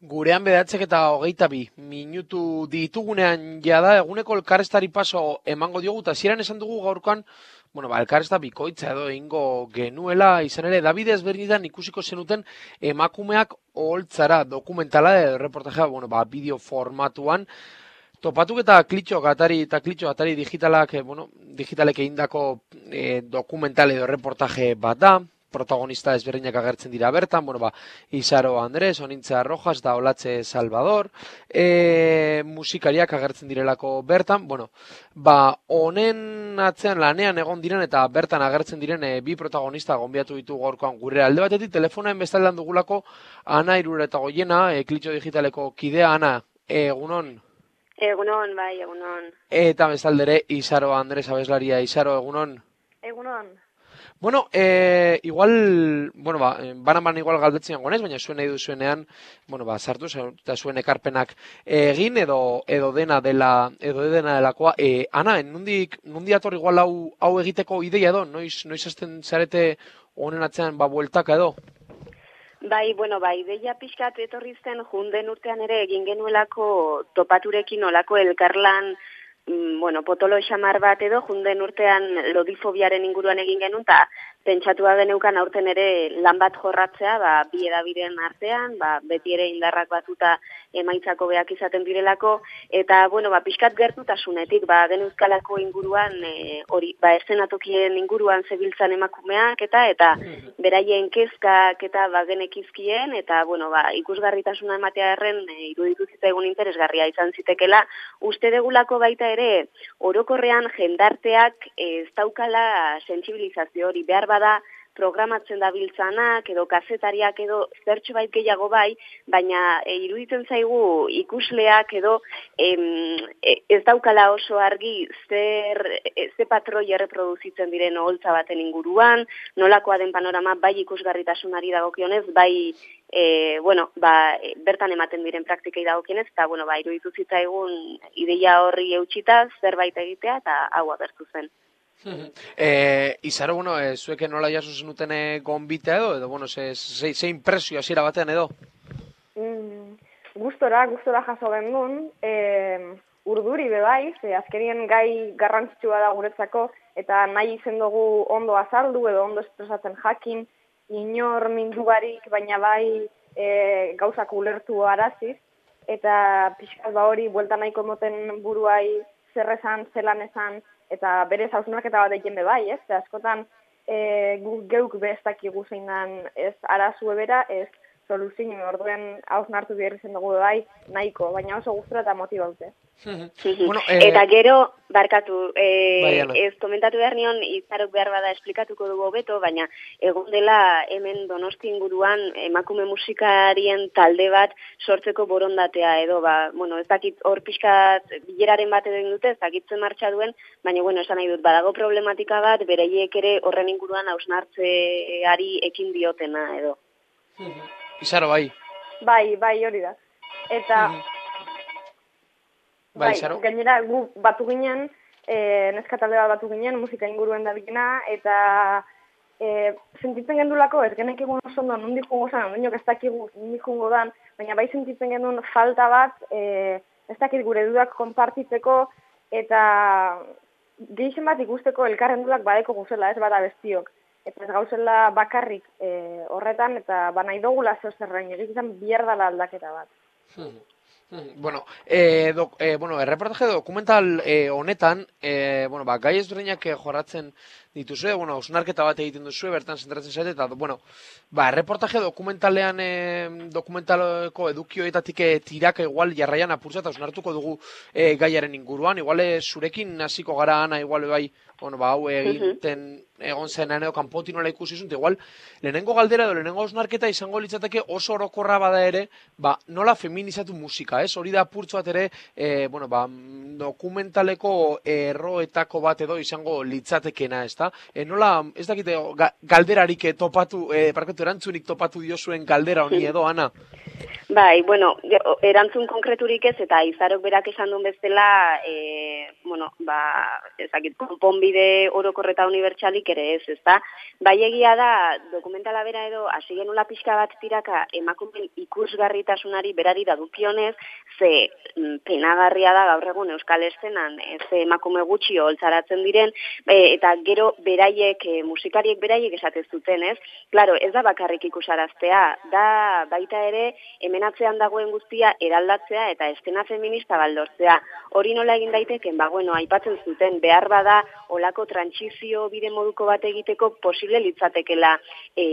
Gurean bedatzek eta hogeita bi, minutu ditugunean jada eguneko elkarrestari paso emango diogu, eta ziren esan dugu gaurkoan, bueno, ba, elkarresta bikoitza edo ingo genuela, izan ere, David ezberdidan ikusiko zenuten emakumeak oholtzara dokumentala edo reportajea, bueno, ba, bideo formatuan, Topatuk eta klitxo gatari eta klitxo gatari digitalak, eh, bueno, digitalek egindako e, dokumental edo reportaje bat da, protagonista ezberdinak agertzen dira bertan, bueno, ba, Isaro Andres, Onintza Rojas da Olatze Salvador, e, musikariak agertzen direlako bertan, bueno, ba, honen atzean lanean egon diren eta bertan agertzen diren e, bi protagonista gonbiatu ditu gorkoan gure alde batetik, telefonaen bestaldean dugulako Ana Irura eta Goiena, e, klitxo digitaleko kidea, Ana, egunon? Egunon, bai, egunon. Eta bezaldere, Isaro Andres Abeslaria, Isaro, egunon? Egunon. Bueno, e, igual, bueno, ba, eh, banan banan igual galdetzen gonez, baina zuen nahi duzuenean, bueno, ba, sartu, eta zuen ekarpenak egin, edo, edo dena dela, edo dena delakoa. E, ana, nundik, nundi ator igual hau, hau egiteko ideia edo, noiz, noiz azten zarete honen atzean, ba, bueltaka edo? Bai, bueno, bai, ideia pixkat etorri zen junden urtean ere egin genuelako topaturekin olako elkarlan bueno, potolo xamar bat edo, junden urtean lodifobiaren inguruan egin genuen, eta pentsatua geneukan aurten ere lan bat jorratzea, ba, bi edabiren artean, ba, beti ere indarrak batuta emaitzako beak izaten direlako, eta, bueno, ba, pixkat gertutasunetik, ba, genuzkalako inguruan, e, hori, ba, esenatokien inguruan zebiltzan emakumeak, eta, eta, beraien kezkak, eta, ba, genekizkien, eta, bueno, ba, ikusgarritasuna ematea erren, e, iruditu egun interesgarria izan zitekela, uste degulako baita ere, orokorrean jendarteak ez daukala sensibilizazio hori. Behar bada programatzen da biltzanak edo kazetariak edo zertxo bait gehiago bai, baina e, iruditzen zaigu ikusleak edo em, e, ez daukala oso argi zer e, ze patroi erreproduzitzen diren oholtza baten inguruan, nolakoa den panorama bai ikusgarritasunari dagokionez, bai e, bueno, ba, bertan ematen diren praktikei dagokionez, eta bueno, ba, iruditu zitzaigun ideia horri eutxita zerbait egitea eta hau abertu zen e, izaro, bueno, e, zueke nola jaso zenuten gonbite edo, edo, bueno, ze, ze, ze impresio hasiera batean edo? Mm, gustora, gustora jaso gendun, e, urduri bebai, ze azkerien gai garrantzitsua da guretzako, eta nahi izen dugu ondo azaldu edo ondo espresatzen jakin, inor mindu barik, baina bai e, gauzak ulertu araziz, eta pixkat ba hori, buelta nahiko moten buruai zerrezan, zelan esan, eta bere zauzunak eta bat egin bai, ez? askotan e, geuk bestak zein ez arazu ebera, ez soluzin, orduen hausnartu behar izan dugu bai, nahiko, baina oso gustura eta motibaute. Bueno, eh, eta gero, barkatu, eh, ez komentatu behar nion, izarok behar bada esplikatuko dugu beto, baina egon dela hemen donosti inguruan emakume musikarien talde bat sortzeko borondatea edo, ba, bueno, ez dakit hor pixkat bileraren bat edo dute, ez dakitzen martxa duen, baina, bueno, esan nahi dut, badago problematika bat, bereiek ere horren inguruan hausnartzeari ekin diotena edo. Izaro, bai. Bai, bai, hori da. Eta, Bai, bai gainera, gu batu ginen, e, neska talde bat batu ginen, musika inguruen da bikina, eta e, sentitzen gendulako, ez genek egun oso ondo, nundi jungo zan, nundi ez dakigu nundi jungo dan, baina bai sentitzen gendun falta bat, e, ez dakit gure dudak konpartitzeko, eta gehixen bat ikusteko elkarren dudak badeko guzela, ez bada bestiok. Eta ez gauzela bakarrik e, horretan, eta ba nahi dugula zehozerrain, egiten bierdala aldaketa bat. Hmm. Bueno, eh, do, eh, bueno, erreportaje dokumental eh, honetan, eh, bueno, ba, gai ezberdinak jorratzen dituzue, bueno, osnarketa bat egiten duzue, bertan zentratzen zaite, eta, bueno, ba, erreportaje dokumentalean, eh, dokumentaleko edukioetatik eh, tiraka igual jarraian apurtza, eta osnartuko dugu eh, gaiaren inguruan, igual eh, zurekin hasiko gara ana, igual bai, bueno, ba, hau egiten egon zen edo kanpoti nola ikusi zunt, igual, lehenengo galdera edo lehenengo osnarketa izango litzateke oso orokorra bada ere, ba, nola feminizatu musika, ez? Hori da purtsu bat ere, e, bueno, ba, dokumentaleko erroetako bat edo izango litzatekena, ez da? E, nola, ez dakite, galderarik topatu, e, parkatu erantzunik topatu diozuen galdera honi edo, Ana? Bai, bueno, erantzun konkreturik ez, eta izarok berak esan duen bezala, e, bueno, ba, ezakit, konponbide orokorreta unibertsalik ere ez, ezta? Bai egia da, dokumentala bera edo, hasi genula pixka bat tiraka, emakumen ikusgarritasunari berari da dukionez, ze mm, penagarria da gaur egun Euskal Estenan, ze emakume gutxi holtzaratzen diren, e, eta gero beraiek, e, musikariek beraiek esatez zuten, ez? Claro, ez da bakarrik ikusaraztea, da baita ere, hemenatzean dagoen guztia eraldatzea eta estena feminista baldortzea. Hori nola egin daiteken, ba, bueno, aipatzen zuten, behar bada olako trantsizio bide moduko bat egiteko posible litzatekela e,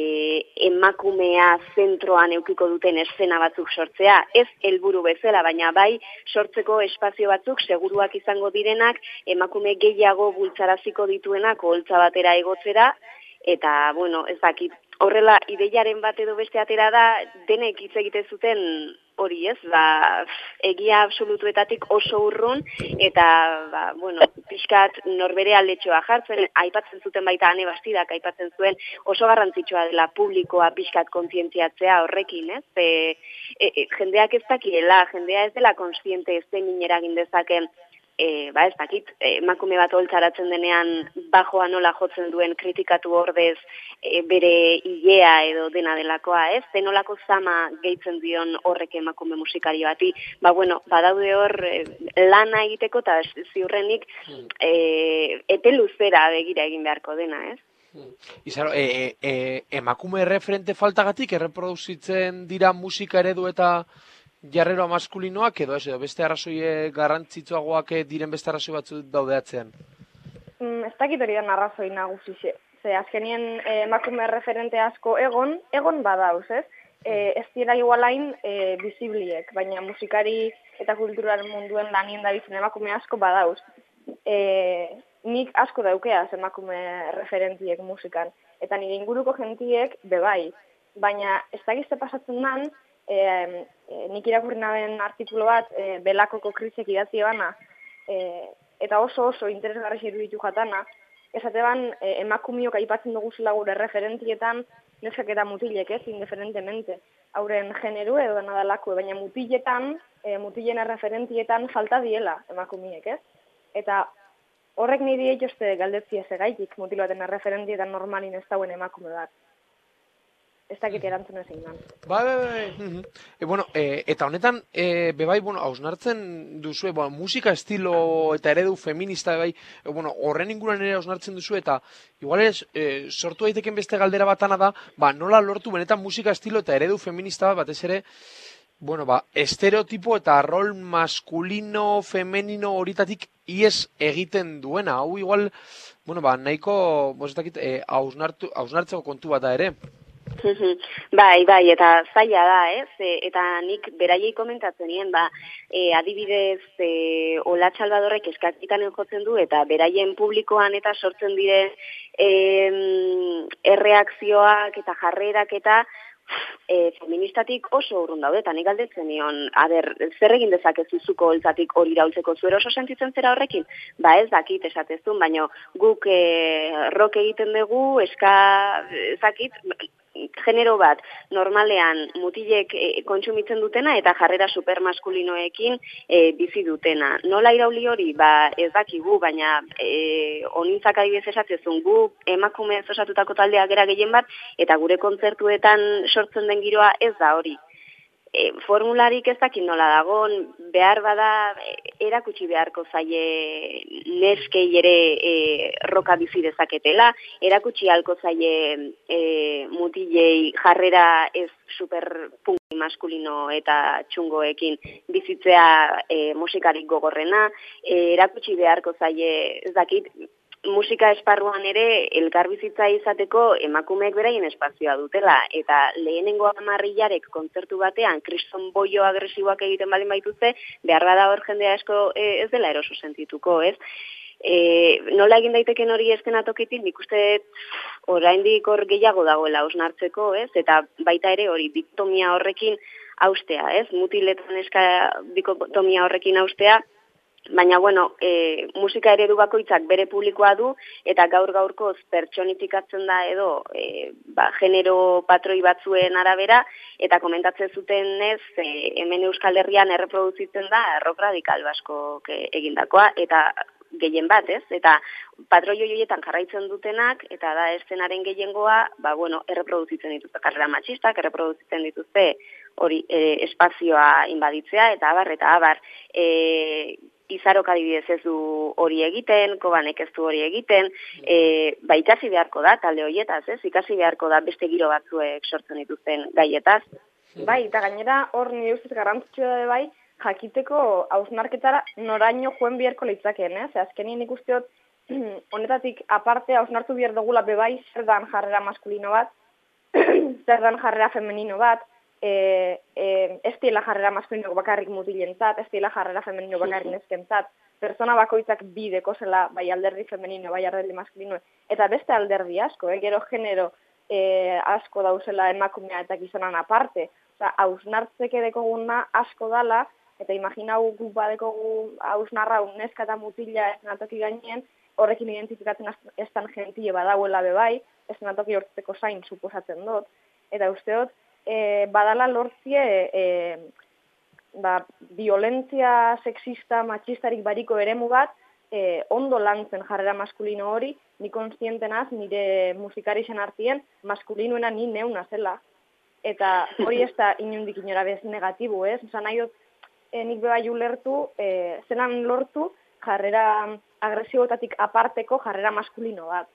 emakumea zentroan eukiko duten eszena batzuk sortzea. Ez helburu bezala, baina bai sortzeko espazio batzuk seguruak izango direnak emakume gehiago bultzaraziko dituenak holtza batera egotzera, eta, bueno, ez dakit, horrela ideiaren bat edo beste atera da denek hitz egite zuten hori ez, ba, egia absolutuetatik oso urrun eta ba, bueno, pixkat norbere aldetxoa jartzen, aipatzen zuten baita ane bastidak, aipatzen zuen oso garrantzitsua dela publikoa pixkat kontzientziatzea horrekin, ez? E, e, jendeak ez dakiela, jendea ez dela konstiente ez den eragin dezaken e, ba ez dakit, emakume bat holtzaratzen denean bajoa nola jotzen duen kritikatu ordez e, bere ilea edo dena delakoa, ez? Zenolako zama gehitzen dion horrek emakume musikari bati, ba bueno, badaude hor e, lana egiteko eta ziurrenik e, epe luzera begira egin beharko dena, ez? Izaro, e, e, e, emakume referente faltagatik erreproduzitzen dira musika eredu eta jarrero maskulinoak edo ez edo beste arrazoi garrantzitsuagoak diren beste arrazoi batzu daudeatzean? Mm, ez dakit hori da arrazoi nagusi ze. Ze azkenien eh, emakume referente asko egon, egon badauz, ez? E, ez dira igualain e, bizibliek, baina musikari eta kultural munduen lanien da bizin emakume asko badauz. E, nik asko daukeaz emakume referentiek musikan. Eta nire inguruko jentiek bebai. Baina ez dakizte pasatzen dan, e, nik irakurri naben artikulo bat e, belakoko krizek idatzi bana, e, eta oso oso interesgarri ziru ditu jatana, esate ban e, emakumiok aipatzen dugu zela gure referentietan neskak eta mutilek ez, indiferentemente. Hauren generu edo nadalako, baina mutiletan, e, mutilen referentietan falta diela emakumiek ez. Eta horrek niri eitozte galdetzia segaitik mutil baten referentietan normalin ez dauen emakume bat ez dakit erantzun ezin man. Bai, bai, bai. E, bueno, e, eta honetan, e, bebai, bueno, hausnartzen duzu, bueno, musika estilo eta eredu feminista, bai, e, bueno, horren inguruan ere hausnartzen duzu, eta igual ez, e, sortu daiteken beste galdera batana da, ba, nola lortu benetan musika estilo eta eredu feminista bat, batez ere, bueno, ba, estereotipo eta rol maskulino, femenino horitatik ies egiten duena, hau igual, bueno, ba, nahiko, bosetakit, e, hausnartzeko kontu bat da ere. Bai, bai, eta zaila da, ez? E, eta nik beraiei komentatzen nien, ba, e, adibidez, e, Ola Txalbadorrek eskakitan jotzen du, eta beraien publikoan eta sortzen dire e, erreakzioak eta jarrerak eta e, feministatik oso urrun daude, eta nik aldetzen nion, ader, zer egin dezakezu zuko holtzatik hori raultzeko zuero oso sentitzen zera horrekin? Ba ez dakit esatezun, baina guk e, rock egiten dugu, eska, ezakit, genero bat normalean mutilek e, kontsumitzen dutena eta jarrera supermaskulinoekin e, bizi dutena. Nola irauli hori? Ba, ez dakigu, baina e, onintzak adibidez esatzezun gu emakume osatutako taldea gera gehien bat eta gure kontzertuetan sortzen den giroa ez da hori e, formularik ez dakit nola dagon, behar bada erakutsi beharko zaie neskei ere e, roka bizi dezaketela, erakutsi halko zaie e, mutilei jarrera ez super maskulino eta txungoekin bizitzea e, musikarik gogorrena, e, erakutsi beharko zaie ez dakit musika esparruan ere elkarbizitza izateko emakumeek beraien espazioa dutela eta lehenengo amarrilarek kontzertu batean kriston boio agresiboak egiten baldin baituzte behar da hor jendea esko e, ez dela eroso sentituko, ez? E, nola egin daiteken hori ezken atokitik, nik uste oraindik hor gehiago dagoela osnartzeko, ez? Eta baita ere hori diktomia horrekin austea, ez? Mutiletan eska dikotomia horrekin austea, Baina, bueno, e, musika eredu bakoitzak bere publikoa du, eta gaur gaurkoz pertsonifikatzen da edo e, ba, genero patroi batzuen arabera, eta komentatzen zuten ez, e, hemen Euskal Herrian erreproduzitzen da rock radikal basko egindakoa, eta gehien bat, ez? Eta patroi joietan jarraitzen dutenak, eta da eszenaren gehiengoa, ba, bueno, erreproduzitzen dituzte karrera matxistak, erreproduzitzen dituzte hori e, espazioa inbaditzea, eta abar, eta abar, e, izarok adibidez ez du hori egiten, kobanek ez du hori egiten, e, ba ikasi beharko da talde horietaz, ez? Ikasi beharko da beste giro batzuek sortzen dituzten gaietaz. Bai, eta gainera hor nire ustez garrantzitsua da bai, jakiteko hausnarketara noraino joen biharko leitzakeen, ez? Azkenien ikusteot, honetatik aparte hausnartu bihar dugula bebai zer dan jarrera maskulino bat, zer dan jarrera femenino bat, e, e, ez dira jarrera maskulino bakarrik mutilentzat, ez dira jarrera femenino bakarrik neskentzat, persona bakoitzak bideko zela bai alderdi femenino, bai alderdi maskulino, eta beste alderdi asko, eh? gero genero e, asko dauzela emakumea eta gizonan aparte, oza, hausnartzeke dekoguna asko dala, eta imaginau gu badekogu hausnarra uneska eta mutila esnatoki gainen, horrekin identifikatzen ez tan gentile badauela bebai, esnatoki hortzeko zain suposatzen dut, eta usteot, e, badala lortzie e, ba, violentzia sexista, matxistarik bariko eremu bat, e, ondo lantzen jarrera maskulino hori, ni konstientenaz, nire musikari zen artien, maskulinoena ni neuna zela. Eta hori ez da inundik inora bez negatibu, ez? Osa nahi dut, e, nik beba lertu, e, zenan lortu, jarrera agresibotatik aparteko jarrera maskulino bat.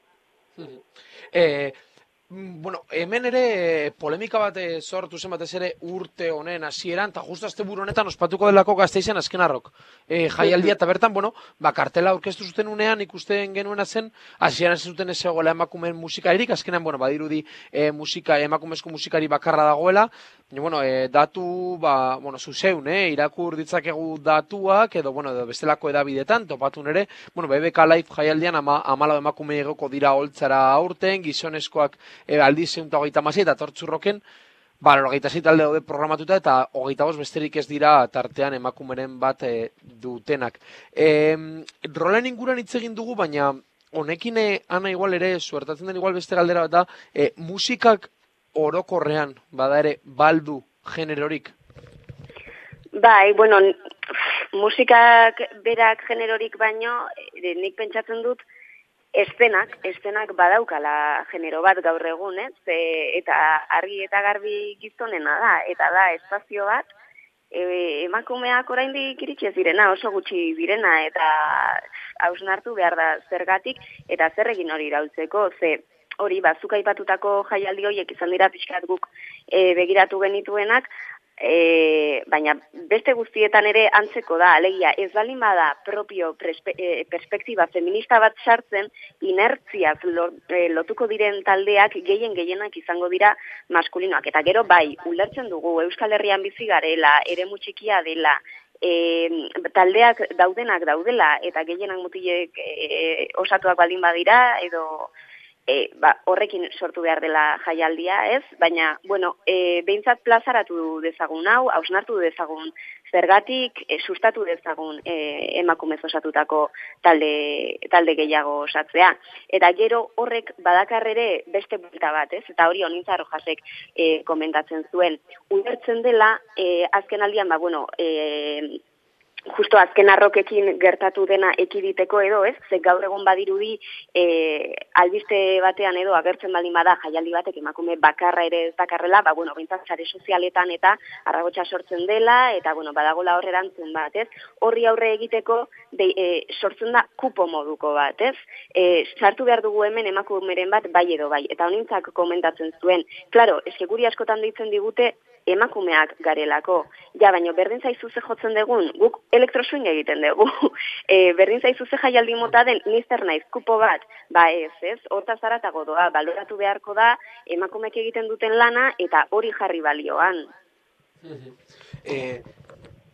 eh, Mm, bueno, hemen ere polemika bat eh, sortu zen batez ere urte honen hasieran eta justu azte buru honetan ospatuko delako gazteizen azken arrok. E, jaialdia eta bertan, bueno, ba, kartela aurkeztu zuten unean ikusten genuena zen, hasieran ez zuten ez egoela emakumeen musikaririk, azkenan, bueno, badirudi e, musika, emakumezko musikari bakarra dagoela, bueno, e, datu, ba, bueno, zuzeun, eh, irakur ditzakegu datuak, edo, bueno, edo bestelako edabidetan, topatu nere, bueno, BBK Live jaialdian ama, amala emakume egoko dira holtzara aurten, gizoneskoak e, aldiz zeunta hogeita mazia, eta tortzurroken, ba, hogeita talde daude programatuta, eta hogeita bost besterik ez dira tartean emakumeren bat e, dutenak. E, rolen inguran hitz egin dugu, baina honekin e, ana igual ere, suertatzen den igual beste galdera bat da, e, musikak orokorrean bada ere baldu generorik? Bai, bueno, musikak berak generorik baino, nik pentsatzen dut, estenak, estenak badaukala genero bat gaur egun, ez? E, eta argi eta garbi gizonena da, eta da espazio bat, e, emakumeak oraindik iritsi direna, oso gutxi direna, eta hausnartu behar da zergatik, eta zer egin hori irautzeko, ze hori bazuka ipatutako jaialdi horiek izan dira pixkat guk e, begiratu genituenak, e, baina beste guztietan ere antzeko da, alegia ez balin bada propio prespe, e, perspektiba feminista bat sartzen, inertziaz e, lotuko diren taldeak gehien gehienak izango dira maskulinoak. Eta gero bai, ulertzen dugu Euskal Herrian bizi garela, ere mutxikia dela, e, taldeak daudenak daudela, eta gehienak mutilek e, osatuak baldin badira, edo e, ba, horrekin sortu behar dela jaialdia, ez? Baina, bueno, e, behintzat plazaratu dezagun hau, hausnartu dezagun zergatik, e, sustatu dezagun e, emakumez osatutako talde, talde gehiago osatzea. Eta gero horrek badakarrere beste bulta bat, ez? Eta hori honintzarro jasek e, komentatzen zuen. Ulertzen dela, e, azken aldian, ba, bueno, e, justo azken arrokekin gertatu dena ekiditeko edo, ez? Ze gaur egon badirudi e, albiste batean edo agertzen baldin bada jaialdi batek emakume bakarra ere ez bakarrela, ba bueno, sare sozialetan eta arragotsa sortzen dela eta bueno, badagola hor erantzun bat, ez? Horri aurre egiteko de, e, sortzen da kupo moduko bat, ez? E, sartu behar dugu hemen emakumeren bat bai edo bai eta honintzak komentatzen zuen. Claro, eske guri askotan deitzen digute emakumeak garelako. Ja, baino berdin zaizu ze jotzen dugun, guk elektroswing egiten dugu. E, berdin zaizu ze jaialdi mota den mister naiz kupo bat, ba ez, ez, horta zaratago doa, baloratu beharko da emakumeak egiten duten lana eta hori jarri balioan. e,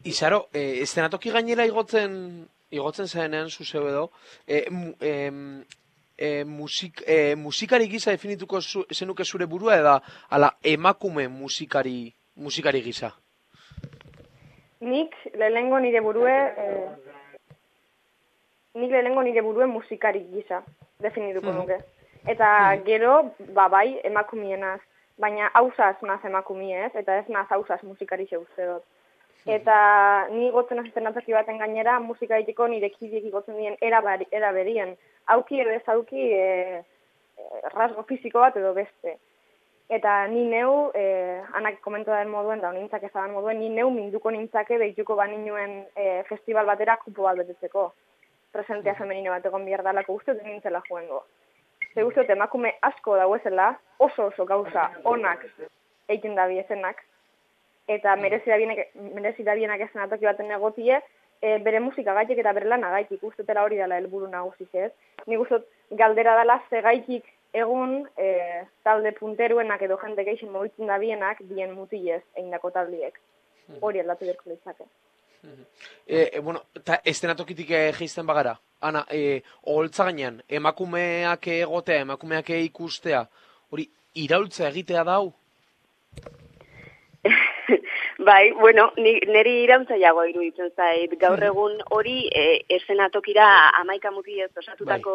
Izaro, e, estenatoki gainera igotzen igotzen zaenean zuzeu edo, e, e, e, musik, e, musikari gisa definituko zenuke zure burua eda ala emakume musikari musikari gisa? Nik, lehengo nire burue, eh, nik lehenengo nire buruen musikari gisa, definituko Mhm. nuke. Eta gero, ba bai, emakumienaz, baina hausaz naz emakumiez, eta ez naz hausaz musikari uste dut. Eta ni gotzen hasi zenatoki baten gainera, musika egiteko nire kidiek gotzen dien era, bari, era berien. Auki edo ez auki e, rasgo fisiko bat edo beste. Eta ni neu, e, anak komentu den moduen, da nintzak ezaban moduen, ni neu minduko nintzake deituko baninuen e, festival batera kupo bat betetzeko. Presentia femenino bat egon behar dalako uste dut nintzela joengo. Ze uste dut emakume asko dauezela, oso oso gauza onak egiten da biezenak, eta merezi da bienak, da ezen atoki baten egotie, e, bere musika gaitik eta bere lana gaitik, uste dela hori dela helburu nagusiz ez. Nik uste galdera dela ze gaitik egun e, talde punteruenak edo jende geixen mobitzen da bienak, bien mutilez eindako taldiek. Hori aldatu berko litzake. E, e, bueno, eta estenatokitik e, geizten bagara. Ana, e, oholtza gainean, emakumeak egotea, emakumeak ikustea, hori iraultza egitea dau? Bai, bueno, ni, neri irantzaiago iruditzen zait. Gaur egun hori e, esenatokira amaika mutilez osatutako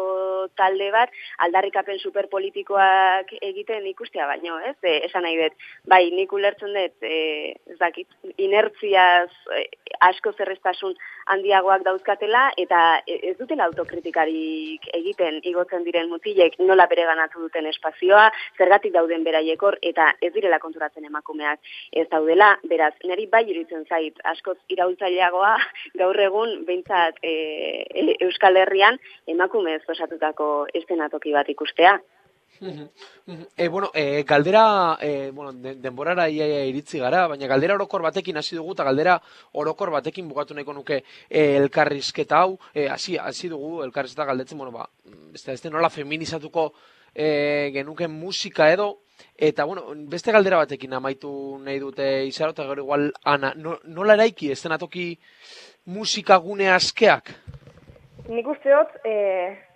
talde bat, aldarrikapen superpolitikoak egiten ikustea baino, ez? E, esan nahi dut, bai, nik ulertzen dut, e, ez dakit, inertziaz e, asko zerreztasun handiagoak dauzkatela, eta e, ez dutela autokritikarik egiten igotzen diren mutilek nola bere ganatu duten espazioa, zergatik dauden beraiekor, eta ez direla konturatzen emakumeak ez daudela, beraz, niri bai iruditzen zait, askoz iraultzaileagoa gaur egun behintzat e, e, Euskal Herrian emakumez osatutako estenatoki bat ikustea. e, bueno, e, galdera, e, bueno, de, denborara ia, ia iritzi gara, baina galdera orokor batekin hasi dugu, eta galdera orokor batekin bukatu nahiko nuke e, elkarrizketa hau, e, hasi, hasi dugu elkarrizketa galdetzen, bueno, ba, ez da, ez da nola feminizatuko e, genuken musika edo, eta, bueno, beste galdera batekin amaitu nahi dute izaro, eta gero igual, ana, no, nola eraiki, ez denatoki musika gune askeak? Nik uste dut e,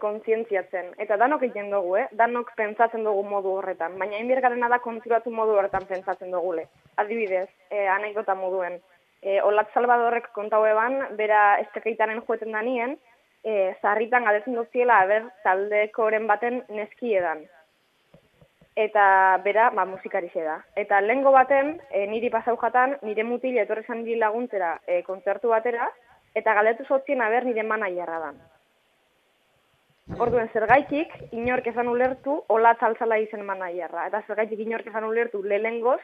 kontzientziatzen, eta danok egiten dugu, eh? danok pentsatzen dugu modu horretan, baina inbiergarena da kontziratu modu horretan pentsatzen dugule. Adibidez, e, anekdota moduen, e, Olat Salvadorrek kontau eban, bera estekeitaren joeten danien, e, zarritan galdetzen dut ziela, aber, taldekoren baten neskiedan. Eta bera, ba, musikari da. Eta lehengo baten, e, niri pasau jatan, nire mutil etorri zan niri laguntzera e, kontzertu batera, eta galdetu zotzien aber nire manaierra dan. Orduen, zergaitik, inork ezan ulertu, hola altzala izen manaierra. Eta zergaitik inork ezan ulertu, lehengoz,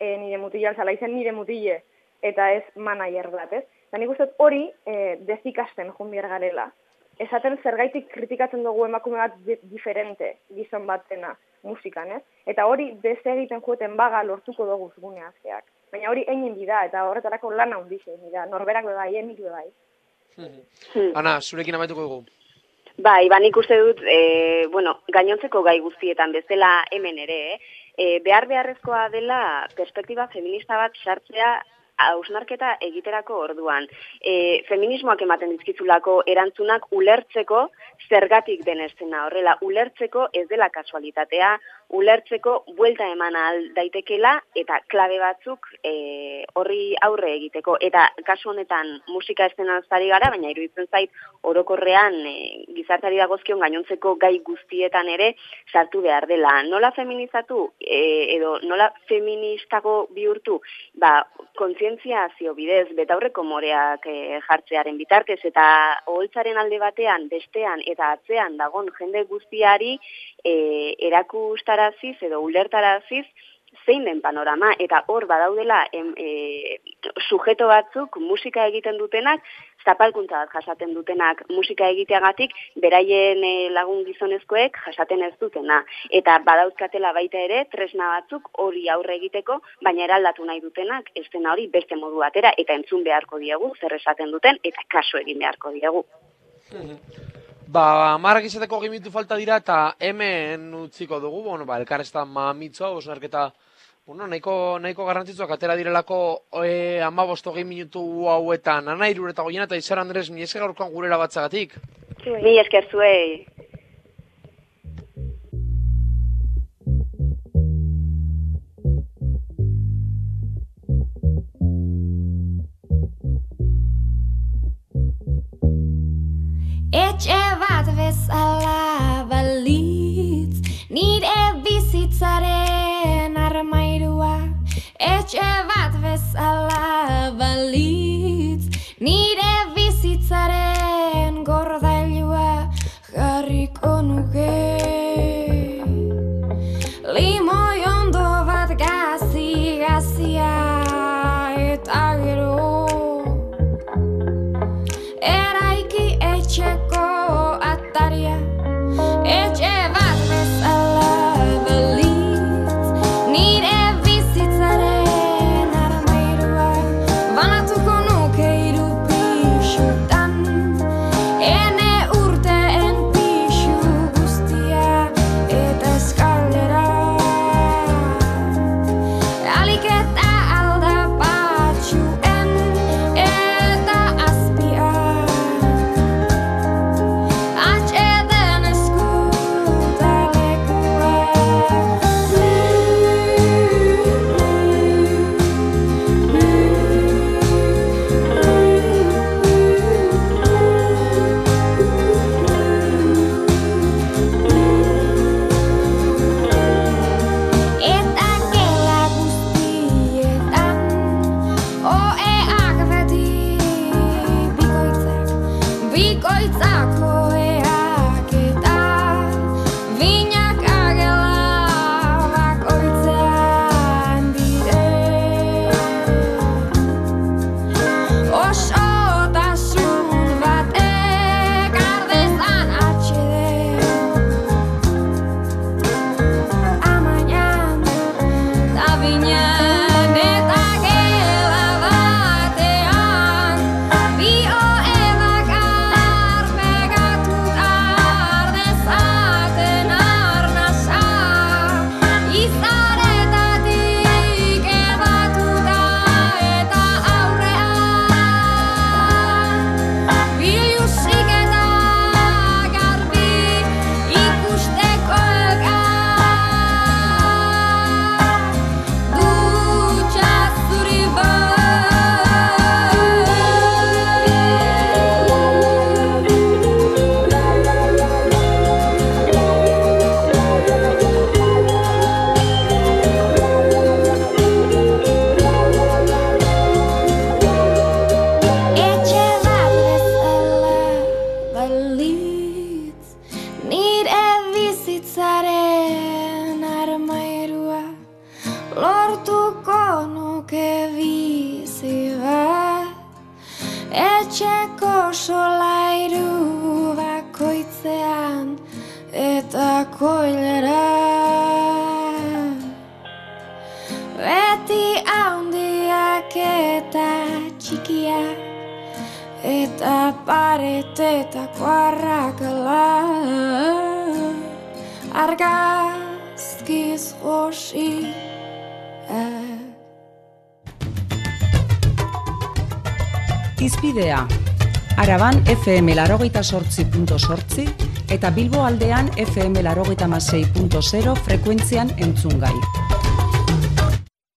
e, nire mutile altzala izen nire mutile, eta ez manaier bat, ez? Eta nik uste hori e, dezikasten junbier garela. Esaten zergaitik kritikatzen dugu emakume bat di- diferente gizon batena musikan, ez? Eta hori beste egiten jueten baga lortuko dugu gune azkeak. Baina hori egin bida, eta horretarako lana hundixe bida. Norberak bai, enik bai. Hmm. Ana, zurekin amaituko dugu. Bai, ba nik uste dut, e, bueno, gainontzeko gai guztietan bezala hemen ere, eh? e, behar beharrezkoa dela perspektiba feminista bat sartzea hausnarketa egiterako orduan. E, feminismoak ematen dizkizulako erantzunak ulertzeko zergatik den estena horrela, ulertzeko ez dela kasualitatea, ulertzeko buelta eman ahal daitekela eta klabe batzuk e, horri aurre egiteko. Eta kasu honetan musika estena zari gara, baina iruditzen zait orokorrean e, gizartari dagozkion gainontzeko gai guztietan ere sartu behar dela. Nola feminizatu e, edo nola feministago bihurtu? Ba, kontzientziazio bidez betaurreko moreak e, jartzearen bitartez eta oholtzaren alde batean, bestean eta atzean dagon jende guztiari e, erakustaraziz edo ulertaraziz zein den panorama. Eta hor badaudela em, e, sujeto batzuk musika egiten dutenak zapalkuntza bat jasaten dutenak musika egiteagatik beraien e, lagun gizonezkoek jasaten ez dutena. Eta badauzkatela baita ere tresna batzuk hori aurre egiteko baina eraldatu nahi dutenak ez dena hori beste modu batera eta entzun beharko diegu zer esaten duten eta kasu egin beharko diegu. Ba, marrak izateko gimitu falta dira eta hemen utziko dugu, bueno, ba, elkarrezta mamitzoa, osnarketa, bueno, nahiko, nahiko garrantzitzuak atera direlako eh, e, ama bostogei minutu hauetan. Ana irureta goiena eta Izar Andres, mi esker gaurkoan gurera batzagatik. Mi esker zuei. Etxe bat bezala balitz, nire bizitzaren etxe bat bezala balitz nire bizitzare solairu bakoitzean eta koilera. Beti haundiak eta txikiak eta paretetako arrakala argazkiz hosi Izpidea Araban FM larogeita sortzi punto sortzi eta Bilbo aldean FM larogeita masei punto zero frekuentzian entzungai. gai.